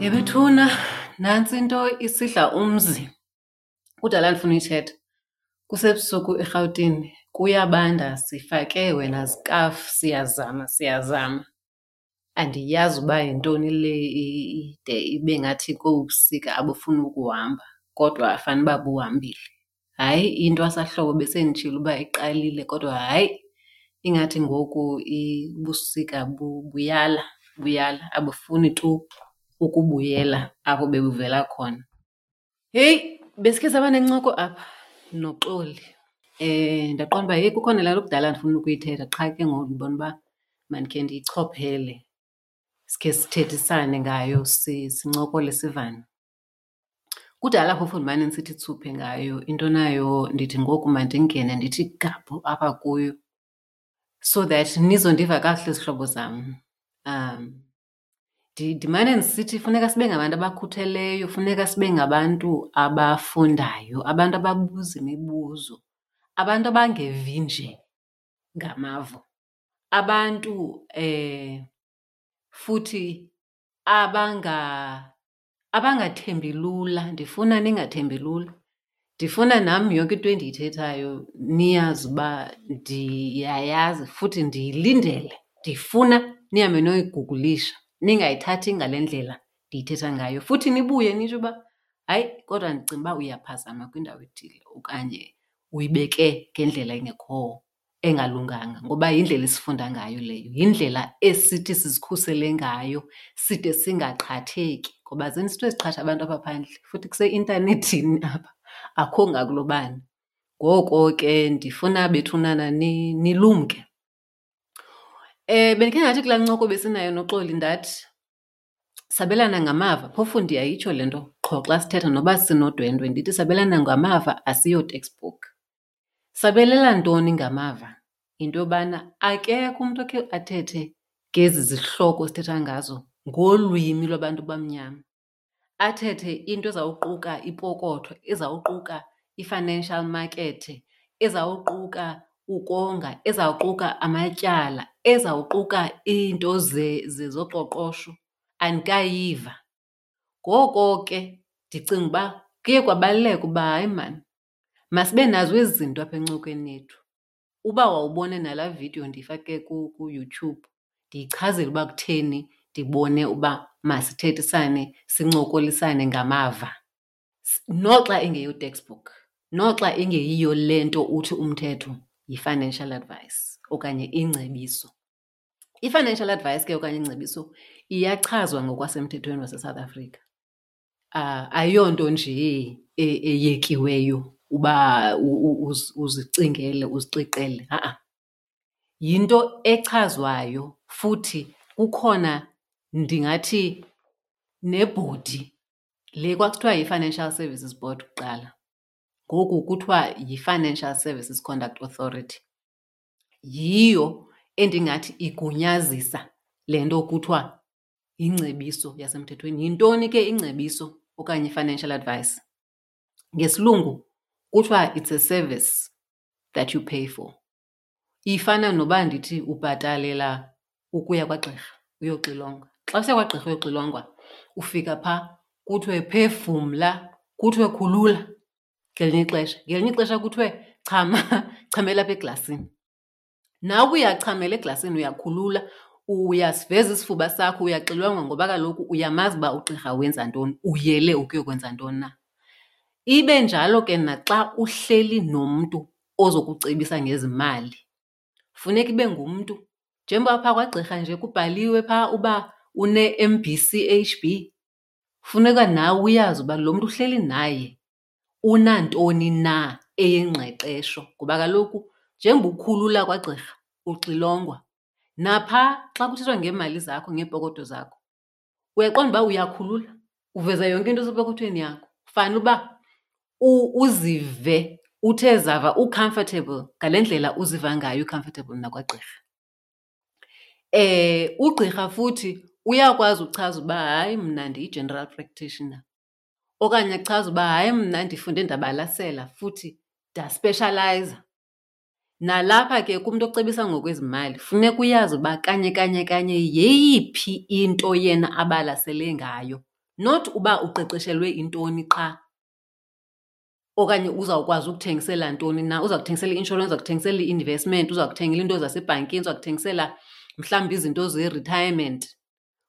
Yebethuna, nantsi into isidla umzi. Kudala ndifuna ithetha. Kusebusuku eRhawutini, kuyabanda sifake wena zikafu siyazama siyazama. andiyazi uba yintoni le ide ibe ngathi kowubusika abufuni ukuhamba kodwa fanuba buhambile hayi into asahlobo besenditshile uba iqalile kodwa hayi ingathi ngoku ibusika buyala buyala abufuni tu ukubuyela apho bebuvela khona Heyi, besike saba nencoko apha noxoli. Eh ndaqonda uba heyi kukhona laa nto kudala ndifuna ukuyithetha qha ke ngoku ndibona uba mandikhe ndiyichophele. Sikhe sithethisane ngayo sincokole sivane. Kudala phofu ndimane ndisithi tsuphe ngayo, into nayo ndithi ngoku mandingene ndithi gabhu apha kuyo so that nizondiva kakuhle zihlobo zam. ndimane ndisithi funeka sibe ngabantu abakhutheleyo, funeka sibe ngabantu abafundayo, abantu ababuza imibuzo, abantu abangevi nje ngamavo, abantu um futhi abanga abangathembi lula ndifuna ningathembi lula ndifuna nam yonke into endiyithethayo niyazi uba ndiyayazi futhi ndiyilindele ndifuna nihambe noyigugulisha ningayithathi ngale ndlela ndiyithetha ngayo futhi nibuye nitsho uba hayi kodwa ndicinga uba uyaphazama kwindawo ethile okanye uyibeke ngendlela engekho engalunganga ngoba yindlela esifunda ngayo leyo, yindlela esithi sizikhusele ngayo side singaqhatheki ngoba zinintsi iinto eziqhatha abantu apha phandle futhi kuseintanethini apha, akho ngakulobani. Ngoko ke ndifuna bethunana nilumke. Um bendikhe ndathi kulaa ncoko besinayo noXoli ndathi sabelana ngamava, phofu ndiyayitsho le nto qho xa sithetha noba sinodwendwe ndithi sabelana ngamava asiyo-textbook. Sabelela ntoni ngamava? Yinto yobana akekho umntu okhe athethe ngezi zihloko sithetha ngazo ngolwimi lwabantu abamnyama. Athethe into ezawuquka ipokotho, ezawuquka i-financial market, ezawuquka ukonga, ezawuquka amatyala, ezawuquka iinto zezoqoqosho, andikayiva. Ngoko ke ndicinga uba kuye kwabaluleka uba hayi maan. Masibe nazo ezi zinto apha encokweni yethu. Uba wawubone nalaa vidiyo ndiyifake kuYouTube ndiyichazela uba kutheni ndibone uba masithethisane sincokolisane ngamava noxa ingeyo-textbook noxa ingeyiyo le nto uthi umthetho yi-financial advice okanye ingcebiso. I-financial advice ke okanye ingcebiso iyachazwa ngokwasemthethweni waseSouth Africa. ah, ayonto nje e, eyekiweyo uba uzicingele uziqiqele ha-a yinto echazwayo futhi kukhona ndingathi nebhodi le kwakuthiwa yi-financial services board kuqala ngoku kuthiwa yi-financial services conduct authority yiyo endingathi igunyazisa le nto kuthiwa yingcebiso yasemthethweni. Yintoni ke ingcebiso okanye i-financial advice? Ngesilungu kuthiwa it's a service that you pay for. Ifana noba ndithi ubhatalela ukuya kwagqirha uyoxilongwa. Xa usiya kwagqirha uyoxilongwa ufika phaa kuthiwe phefumla, kuthiwe khulula ngelinye ixesha. Ngelinye ixesha kuthiwe chama, chamela apha eglasini. Nawe uyachamela eglasini uyakhulula, uyasiveza isifuba sakho, uyaxilongwa ngoba kaloku uyamazi uba ugqirha wenza ntoni, uyele ukuyokwenza ntoni na. Ibe njalo ke naxa uhleli nomntu ozokucebisa ngezimali, funeka ibe ngumntu. Njengoba phaa kwagqirha nje kubhaliwe phaa uba une-M_B_C_H_B, funeka nawe uyazi uba lo mntu uhleli naye unantoni na eyengqeqesho ngoba kaloku njengoba ukhulula kwagqirha uxilongwa. Napha xa kuthethwa ngeemali zakho, ngeepokoto zakho, uyaqonda uba uyakhulula, uveza yonke into esepokothweni yakho. Fanele uba uzive uthe zava u-comfortable ngale ndlela uziva ngayo u-comfortable nakwagqirha. Ugqirha futhi uyakwazi ukuchaza uba hayi mna ndiyi-general practitioner, Okanye achaze uba hayi mna ndifunde ndabalasela futhi ndaspeshalayiza. Nalapha ke kumntu ocebisa ngokwezimali funeka uyazi uba kanye kanye kanye yeyiphi into yena abalasele ngayo, not uba uqeqeshelwe intoni qha. okanye uzawukwazi ukuthengisela ntoni na uza kuthengisela i-insurance uza kuthengisela i-investment uza kuthengela iinto zasebhankini uza kuthengisela mhlawumbi izinto ze-retirement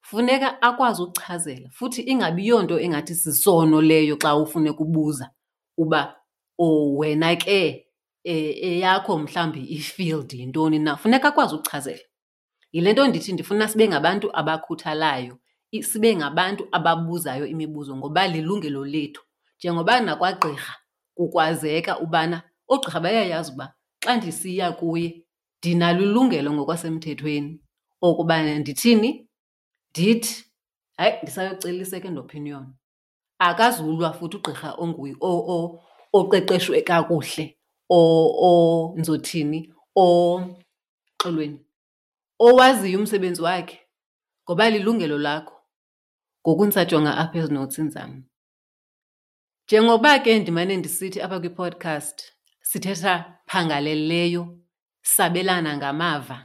funeka akwazi ukuchazela futhi ingabi yonto engathi sisono leyo xa ufune kubuza uba o oh, wena ke e, eyakho mhlawumbi i-field yintoni na funeka akwazi ukuchazela Yile nto ndithi ndifuna sibe ngabantu abakhuthalayo, sibe ngabantu ababuzayo imibuzo ngoba lilungelo lethu. Njengoba nakwagqirha kukwazeka ubana oogqirha bayayazi uba xa ndisiya kuye ndinalo ilungelo ngokwasemthethweni okuba ndithini, ndithi hayi ndisayocela i-second opinion. akazulwa futhi ugqirha onguye oqeqeshwe kakuhle o nzothini oxolweni owaziyo umsebenzi wakhe ngoba lilungelo lakho ngoku ndisajonga apha ezinothini zam njengoba ke ndimane ndisithi apha kwi-podcast sithetha phangaleleyo sabelana ngamava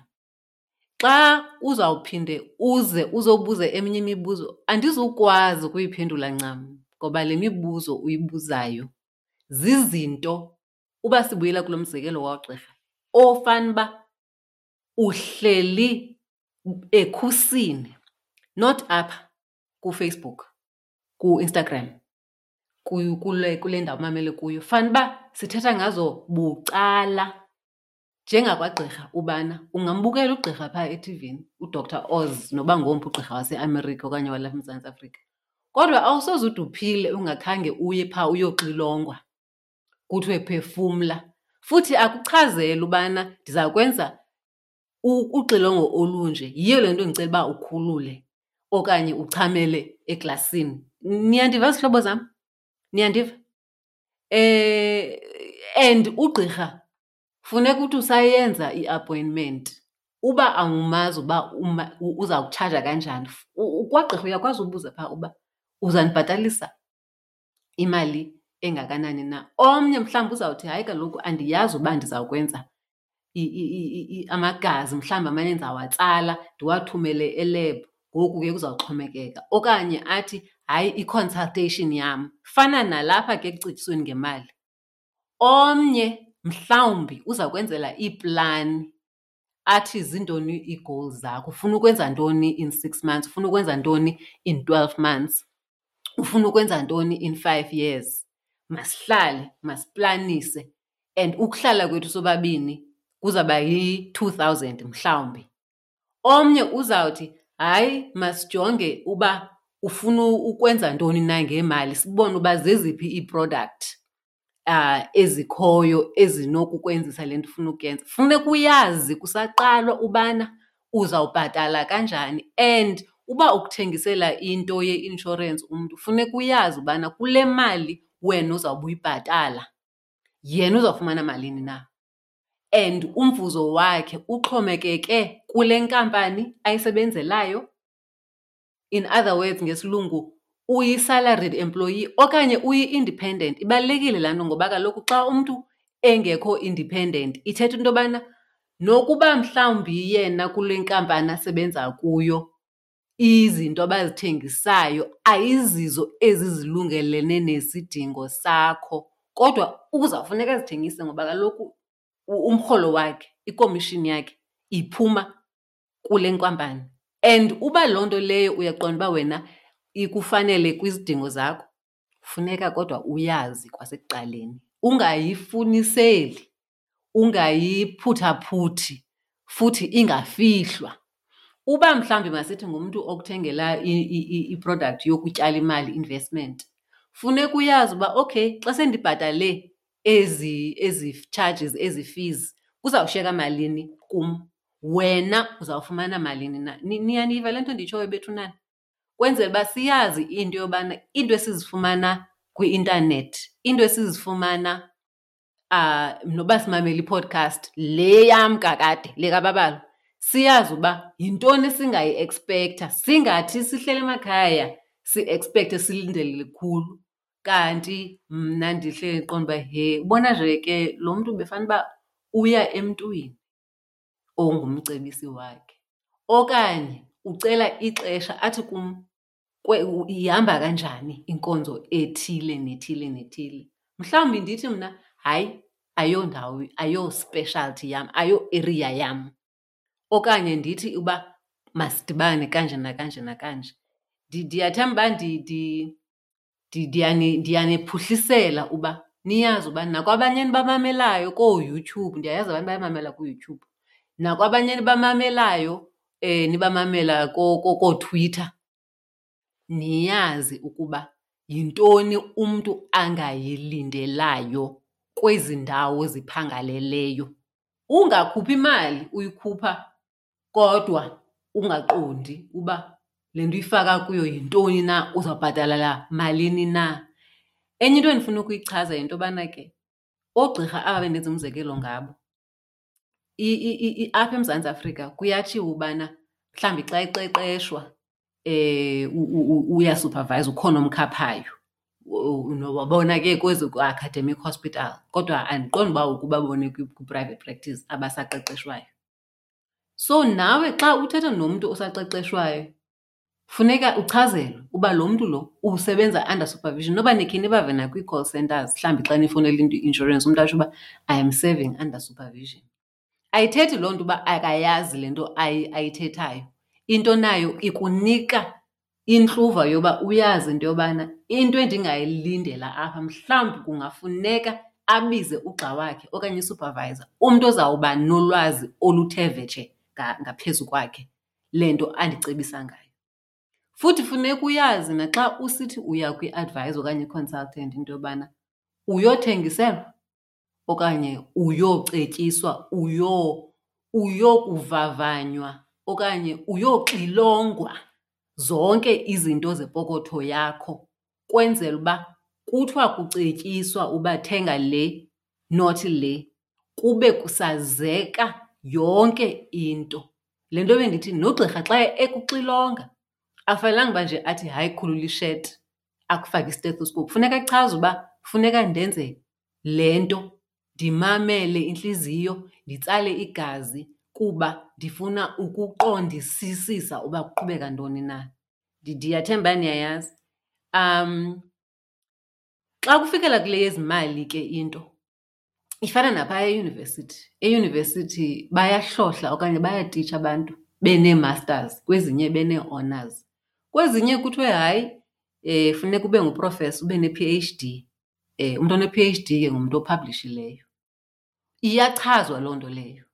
Xa uzawuphinde uze uzobuza eminye imibuzo andizukwazi ukuyiphendula ncam ngoba le mibuzo uyibuzayo zizinto uba sibuyela kulo mzekelo wawugqirha ofanuba uhleli ekhusini not apha kufacebook kuinstagram kule ndawo umamele kuyo fanuba sithetha ngazo bucala njengakwagqirha ubana ungambukela ugqirha phaa ethivini udr oz noba ngomphi ugqirha waseamerika okanye walapha emzantsi afrika kodwa awusoze ude uphile ungakhange uye phaa uyoxilongwa kuthiwe phefumla futhi akuchazele ubana ndiza kwenza uxilongo olunje yiyo le nto ndicela uba ukhulule okanye uchamele eglasini niyandiva zihlobo zam niyandiva Eh and ugqirha funeka uthi usayenza i-appointment uba awumazi uba uza kutshaja kanjani. Kwagqirha uyakwazi ubuza phaa uba uzandibhatalisa imali engakanani na. Omnye mhlawumbi uzawuthi hayi kaloku andiyazi uba ndizawukwenza amagazi mhlawumbi amanye ndizawatsala ndiwathumele elab ngoku ke kuzawuxhomekeka okanye athi hayi i-consultation yam fana nalapha ke ekucetyisweni ngemali omnye mhlawumbi uza kwenzela iiplani athi zintoni ii-goals zakho ufuna ukwenza ntoni in six months ufuna ukwenza ntoni in twelve months ufuna ukwenza ntoni in five years masihlale masiplanise and ukuhlala kwethu sobabini kuzawuba yi-two thousand mhlawumbi omnye uzawuthi hayi masijonge uba ufuna ukwenza ntoni na ngemali sibone uba zeziphi ii-product uh, ezikhoyo ezinokukwenzisa le nto ufuna ukuyenza funeka uyazi kusaqalwa ubana uzawubhatala kanjani and uba ukuthengisela into ye-inshorensi umntu funeka uyazi ubana kule mali wena uzawube uyibhatala yena uzawufumana malini na and umvuzo wakhe uxhomekeke kule nkampani ayisebenzelayo in other words ngesilungu uyi-salaried employee okanye uyi-independent ibalulekile laa nto ngoba kaloku xa umntu engekho independent ithetha into yobana nokuba mhlawumbi yena kule nkampani asebenza kuyo izinto abazithengisayo ayizizo ezizilungelene nesidingo sakho, kodwa kuzawufuneka azithengise ngoba kaloku umrholo wakhe, ikomishini yakhe iphuma kule nkampani. And uba loo nto leyo uyaqonda uba wena ikufanele kwizidingo zakho, Funeka kodwa uyazi kwasekuqaleni, ungayifuniseli, ungayiphutaphuthi futhi ingafihlwa. Uba mhlawumbi masithi ngumntu okuthengela i-product yokutyala imali, investment, funeka uyazi uba okay xa sendibhatale ezi ezi charges, ezi fees kuzawushiyeka malini kum, wena uzawufumana malini na. Niyaniva le nto ndiyitshoyo bethunana? Kwenzela uba siyazi into yobana iinto esizifumana kwi-intanethi, iinto esizifumana noba simamele i-podcast le yam kakade, le kaBabalo, siyazi uba yintoni esingayi-ekspektha. Singathi sihleli emakhaya si-ekspekthe silindele elikhulu, kanti mna ndihleli ndiqonda uba he, ubona nje ke lo mntu bekufanuba uya emntwini. ongumcebisi wakhe. Okanye ucela ixesha athi kum ihamba kanjani inkonzo ethile nethile nethile. Mhlawumbi ndithi mna hayi ayondawo ayospeshalthi yam ayo-eriya yam. Okanye ndithi uba masidibane kanje nakanje nakanje. Ndiyathemba uba ndiyaniphuhlisela uba niyazi uba nakwabanye enibamamelayo kooYouTube, ndiyayazi abantu bayamamela kuYouTube, nakwabanye enibamamelayo um nibamamela kooTwitter, niyazi ukuba yintoni umntu angayilindelayo kwezi ndawo ziphangaleleyo. Ungakhuphi imali uyikhupha kodwa ungaqondi uba le nto uyifaka kuyo yintoni na, uzawubhatalala malini na. Enye into endifuna ukuyichaza yinto yobana ke oogqirha aba bendenza umzekelo ngabo, apha eMzantsi Afrika kuyatshiwo ubana mhlawumbi xa eqeqeshwa um uyasuphavayiza, ukhona omkhaphayo. Unobabona ke kwezi academic hospital kodwa andiqondi uba ukubabone kwi-private practice abasaqeqeshwayo. So nawe xa uthetha nomntu osaqeqeshwayo funeka uchazelwe uba lo mntu lo usebenza under supervision noba nikhe nibave nakwii-call centers mhlawumbi xa nifonela into i-insurance umntu atsho uba i am serving under supervision ayithethi loo nto uba akayazi le nto ayithethayo into nayo ikunika intluva yoba uyazi into yobana into endingayilindela apha mhlawumbi kungafuneka abize ugxa wakhe okanye isupervisor, umntu ozawuba nolwazi oluthe vetshe ngaphezu kwakhe le nto andicebisa ngayo. Futhi funeka uyazi naxa usithi uya kwi-advisor okanye i-consultant into yobana uyothengiselwa okanye uyocetyiswa uyo uyokuvavanywa okanye uyoxilongwa zonke izinto zepokotho yakho kwenzela uba kuthiwa kucetyiswa uba thenga le not le kube kusazeka yonke into le nto bendithi nogqirha xa ekuxilonga afanelanga uba nje athi hayi khulula isheti akufake istethoscope funeka achaze uba funeka ndenze le nto, ndimamele intliziyo, nditsale igazi kuba ndifuna ukuqondisisisa uba kuqhubeka ntoni na. Ndiyathemba uba niyayazi. Xa kufikela kule yezimali ke into, ifana naphaya eyunivesithi. Eyunivesithi bayahlohla okanye bayatitsha abantu benee-masters, kwezinye benee-honours. Kwezinye kuthiwe hayi um funeka ube nguprofesa, ube ne-P_H_D. um umntu one-P_H_D ke ngumntu ophablishileyo. Iyachazwa loo nto leyo.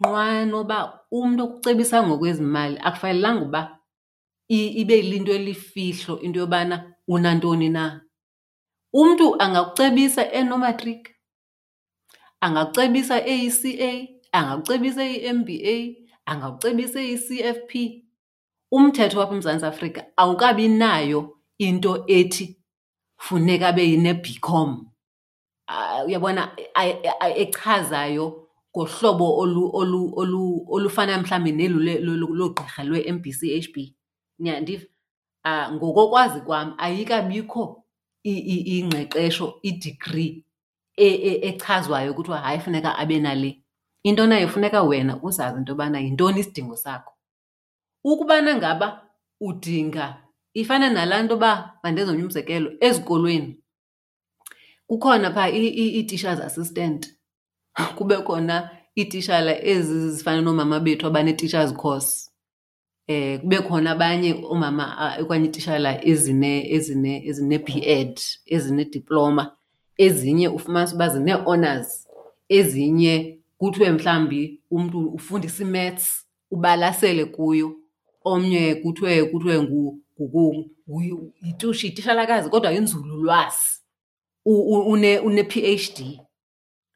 Nqwano uba umntu okucebisa ngokwezimali akufanelanga uba ibe linto elifihlo into yobana unantoni na. Umntu angakucebisa enomatric, angakucebisa eyi-C_A, angakucebisa eyi-M_B_A, angakucebisa eyi-C_F_P. umthetho wapha uMzantsi Afrika awukabi nayo into ethi funeka abe yine-bcom ah, uyabona echazayo ngohlobo olufana mhlawumbi nelu logqirha lwe-m b c h b niyandiva um ngokokwazi kwam ayikabikho ingqeqesho idigri e, e, echazwayo kuthiwa hayi funeka abe nale into nayo funeka wena uzazi into yobana yintoni isidingo sakho Ukubana ngaba udinga ifana nalaa nto uba mandenze omnye umzekelo, ezikolweni kukhona phaa ii-teachers assistant, kube khona iitishala ezi zifana noomama bethu abanee-teachers course. Um kube khona abanye oomama okanye iitishala ezine-B ed, ezinediploma. Ezinye ufumanise uba zinee-honours, ezinye kuthiwe mhlawumbi umntu ufundisa i-maths ubalasele kuyo omnye kuthiwe kuthiwe yitushi itishalakazi kodwa yinzululwazi une-phd une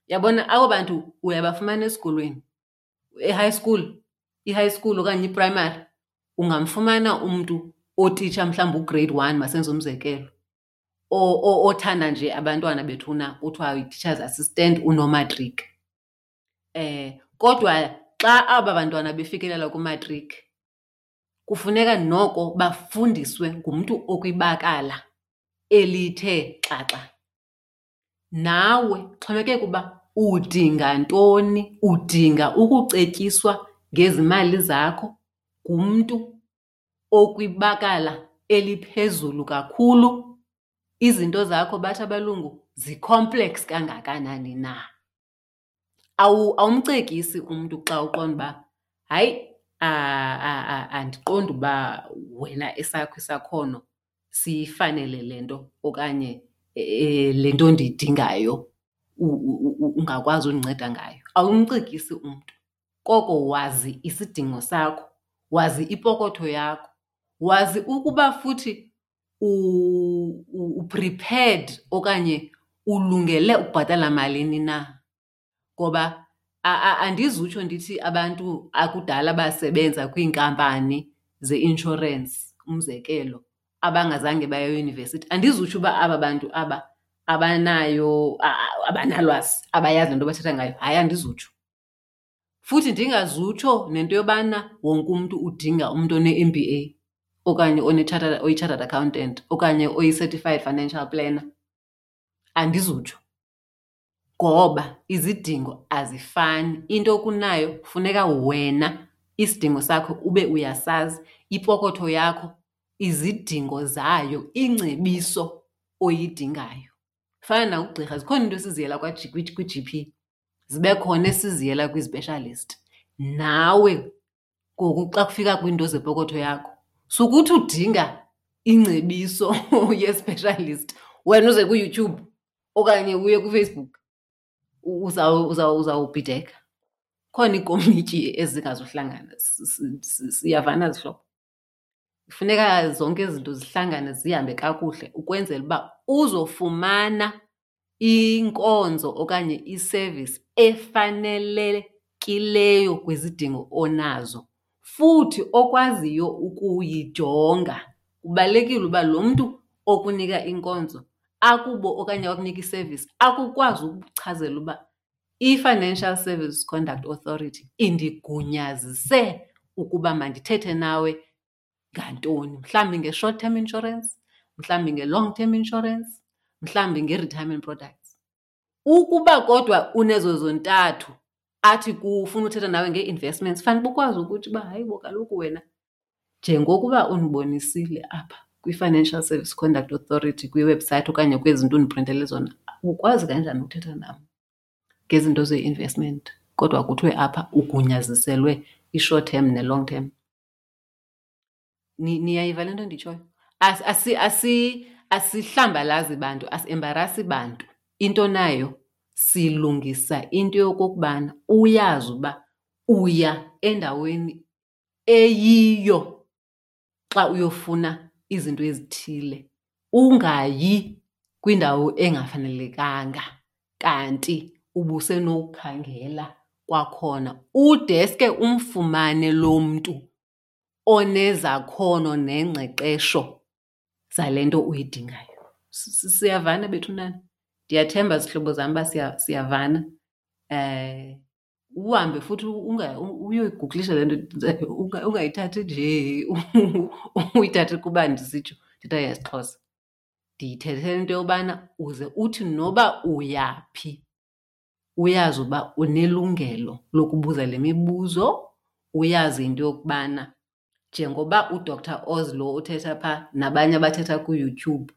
yabona abo bantu uyabafumana esikolweni e-high school i-high school okanye iprimary ungamfumana umntu otitsha mhlawumbi ugrade one masenze umzekelo othanda nje abantwana bethuna kuthiwa yi-teachers assistant unomatric Kodwa xa aba bantwana befikelela ku-matric kufuneka noko bafundiswe ngumntu okwibakala elithe xaxa. Nawe kuxhomekeka uba udinga ntoni, udinga ukucetyiswa ngezimali zakho ngumntu okwibakala eliphezulu kakhulu, izinto zakho bathi abelungu zi-complex kangakanani na. Awumcekisi umntu xa uqonda uba hayi andiqondi uba wena esakho isakhono siyifanele le nto okanye e, le nto ndiyidingayo ungakwazi undinceda ngayo. Awumcekisi umntu, koko wazi isidingo sakho, wazi ipokotho yakho, wazi ukuba futhi uprepared okanye ulungele ukubhatala malini na ngoba andizutsho ndithi abantu akudala basebenza kwiinkampani ze-inshorensi umzekelo abangazange baye eyunivesithi andizutsho uba aba bantu aba abanayo abanalwazi abayazi le nto bathetha ngayo hayi andizutsho Futhi ndingazutsho nento yobana wonke umntu udinga umntu one-M B A okanye oyi-chartered accountant okanye oyi-certified financial planner. Andizutsho ngoba izidingo azifani, into okunayo kufuneka wena isidingo sakho ube uyasazi, ipokotho yakho izidingo zayo, iingcebiso oyidingayo. Kufana nakugqirha, zikhona iinto esiziyela kwi-G_P. zibe khona esiziyela kwi-specialist nawe ngoku xa kufika kwiinto zepokotho yakho sukuthi udinga ingcebiso ye-specialist wena uze kuyoutube okanye uye kufacebook uzawubhideka khona iikomityi ezingazuhlangana siyavana zihlobo Kufuneka zonke izinto zihlangane zihambe kakuhle ukwenzela uba uzofumana inkonzo okanye isevisi efanelekileyo kwizidingo onazo futhi okwaziyo ukuyijonga. Kubalulekile uba lo mntu okunika inkonzo akubo okanye akunika isevisi akukwazi ukuchazela uba i-Financial Services Conduct Authority indigunyazise ukuba mandithethe nawe ngantoni, mhlawumbi nge-short term insurance, mhlawumbi nge-long term insurance, mhlawumbi nge-retirement products. Ukuba kodwa unezo zontathu athi kufuna uthetha nawe ngee-investments, fanele uba ukwazi ukuthi uba hayibo kaloku wena njengokuba unibonisile apha kwi-Financial Service Conduct Authority kwiwebhusayithi okanye kwezi zinto undiprintele zona, ukwazi kanjani ukuthetha nam ngezinto ze-investment kodwa kuthiwe apha ugunyaziselwe i-short term ne-long term? Niyayiva le nto nditshoyo? Asihlambalazi bantu, asi-embarasi bantu. Into nayo silungisa into yokokubana uyazi uba uya endaweni eyiyo xa uyofuna izinto ezithile, ungayi kwindawo engafanelekanga kanti ubusenokukhangela kwakhona udeske umfumane lo mntu onezakhono nengqeqesho zale nto uyidingayo siyavana bethu nani ndiyathemba zihlobo zam uba siyavana um uhambe futhi uyoyiguglisha le nto ungayithathi nje uyithathe kuba ndisitsho ndithetha yesixhosa ndiyithethela into yobana uze uthi noba uyaphi uyazi uba unelungelo lokubuza le mibuzo uyazi into yokubana njengoba udr oz lo uthetha phaa nabanye abathetha kuyoutube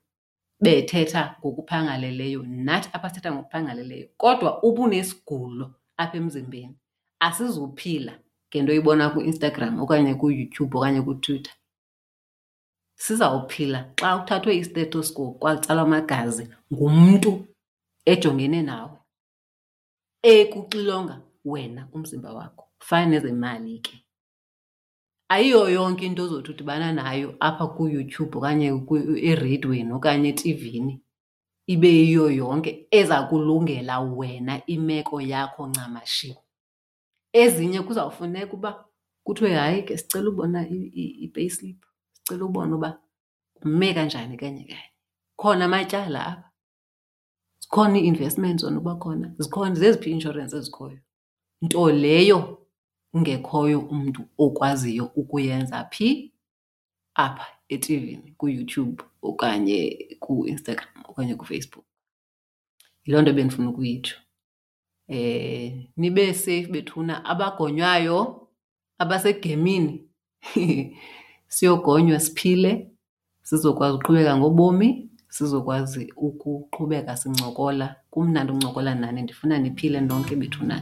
bethetha ngokuphangaleleyo nathi apha sithetha ngokuphangaleleyo kodwa ubunesigulo apha emzimbeni asizuphila ngento oyibona ku-instagram okanye kuyoutube okanye kutwitter Sizawuphila xa uthathwe istethoscope kwatsalwa amagazi ngumntu ejongene nawe ekuxilonga wena umzimba wakho fana nezemali ke ayiyo yonke into ozothi udibana nayo apha kuYouTube okanye eredweni okanye etivini ibe yiyo yonke eza kulungela wena imeko yakho ncamashi. Ezinye kuzawufuneka uba kuthiwe hayi ke sicela ubona i-payslip, sicela ubona uba ume kanjani kanye kanye. Khona amatyala apha, zikhona ii-investments onoba khona, zikhona zeziphi ii-inshorensi ezikhoyo. Nto leyo ungekhoyo umntu okwaziyo ukuyenza phi? Apha etivini, kuYouTube okanye kuInstagram okanye kuFacebook. Yiloo nto bendifuna ukuyitsho. eh nibe safe bethuna abagonywayo abasegemini siyogonywa siphile sizokwazi uqhubeka ngobomi sizokwazi ukuqhubeka sincokola kumnandi uncokola nani ndifuna niphile nonke bethuna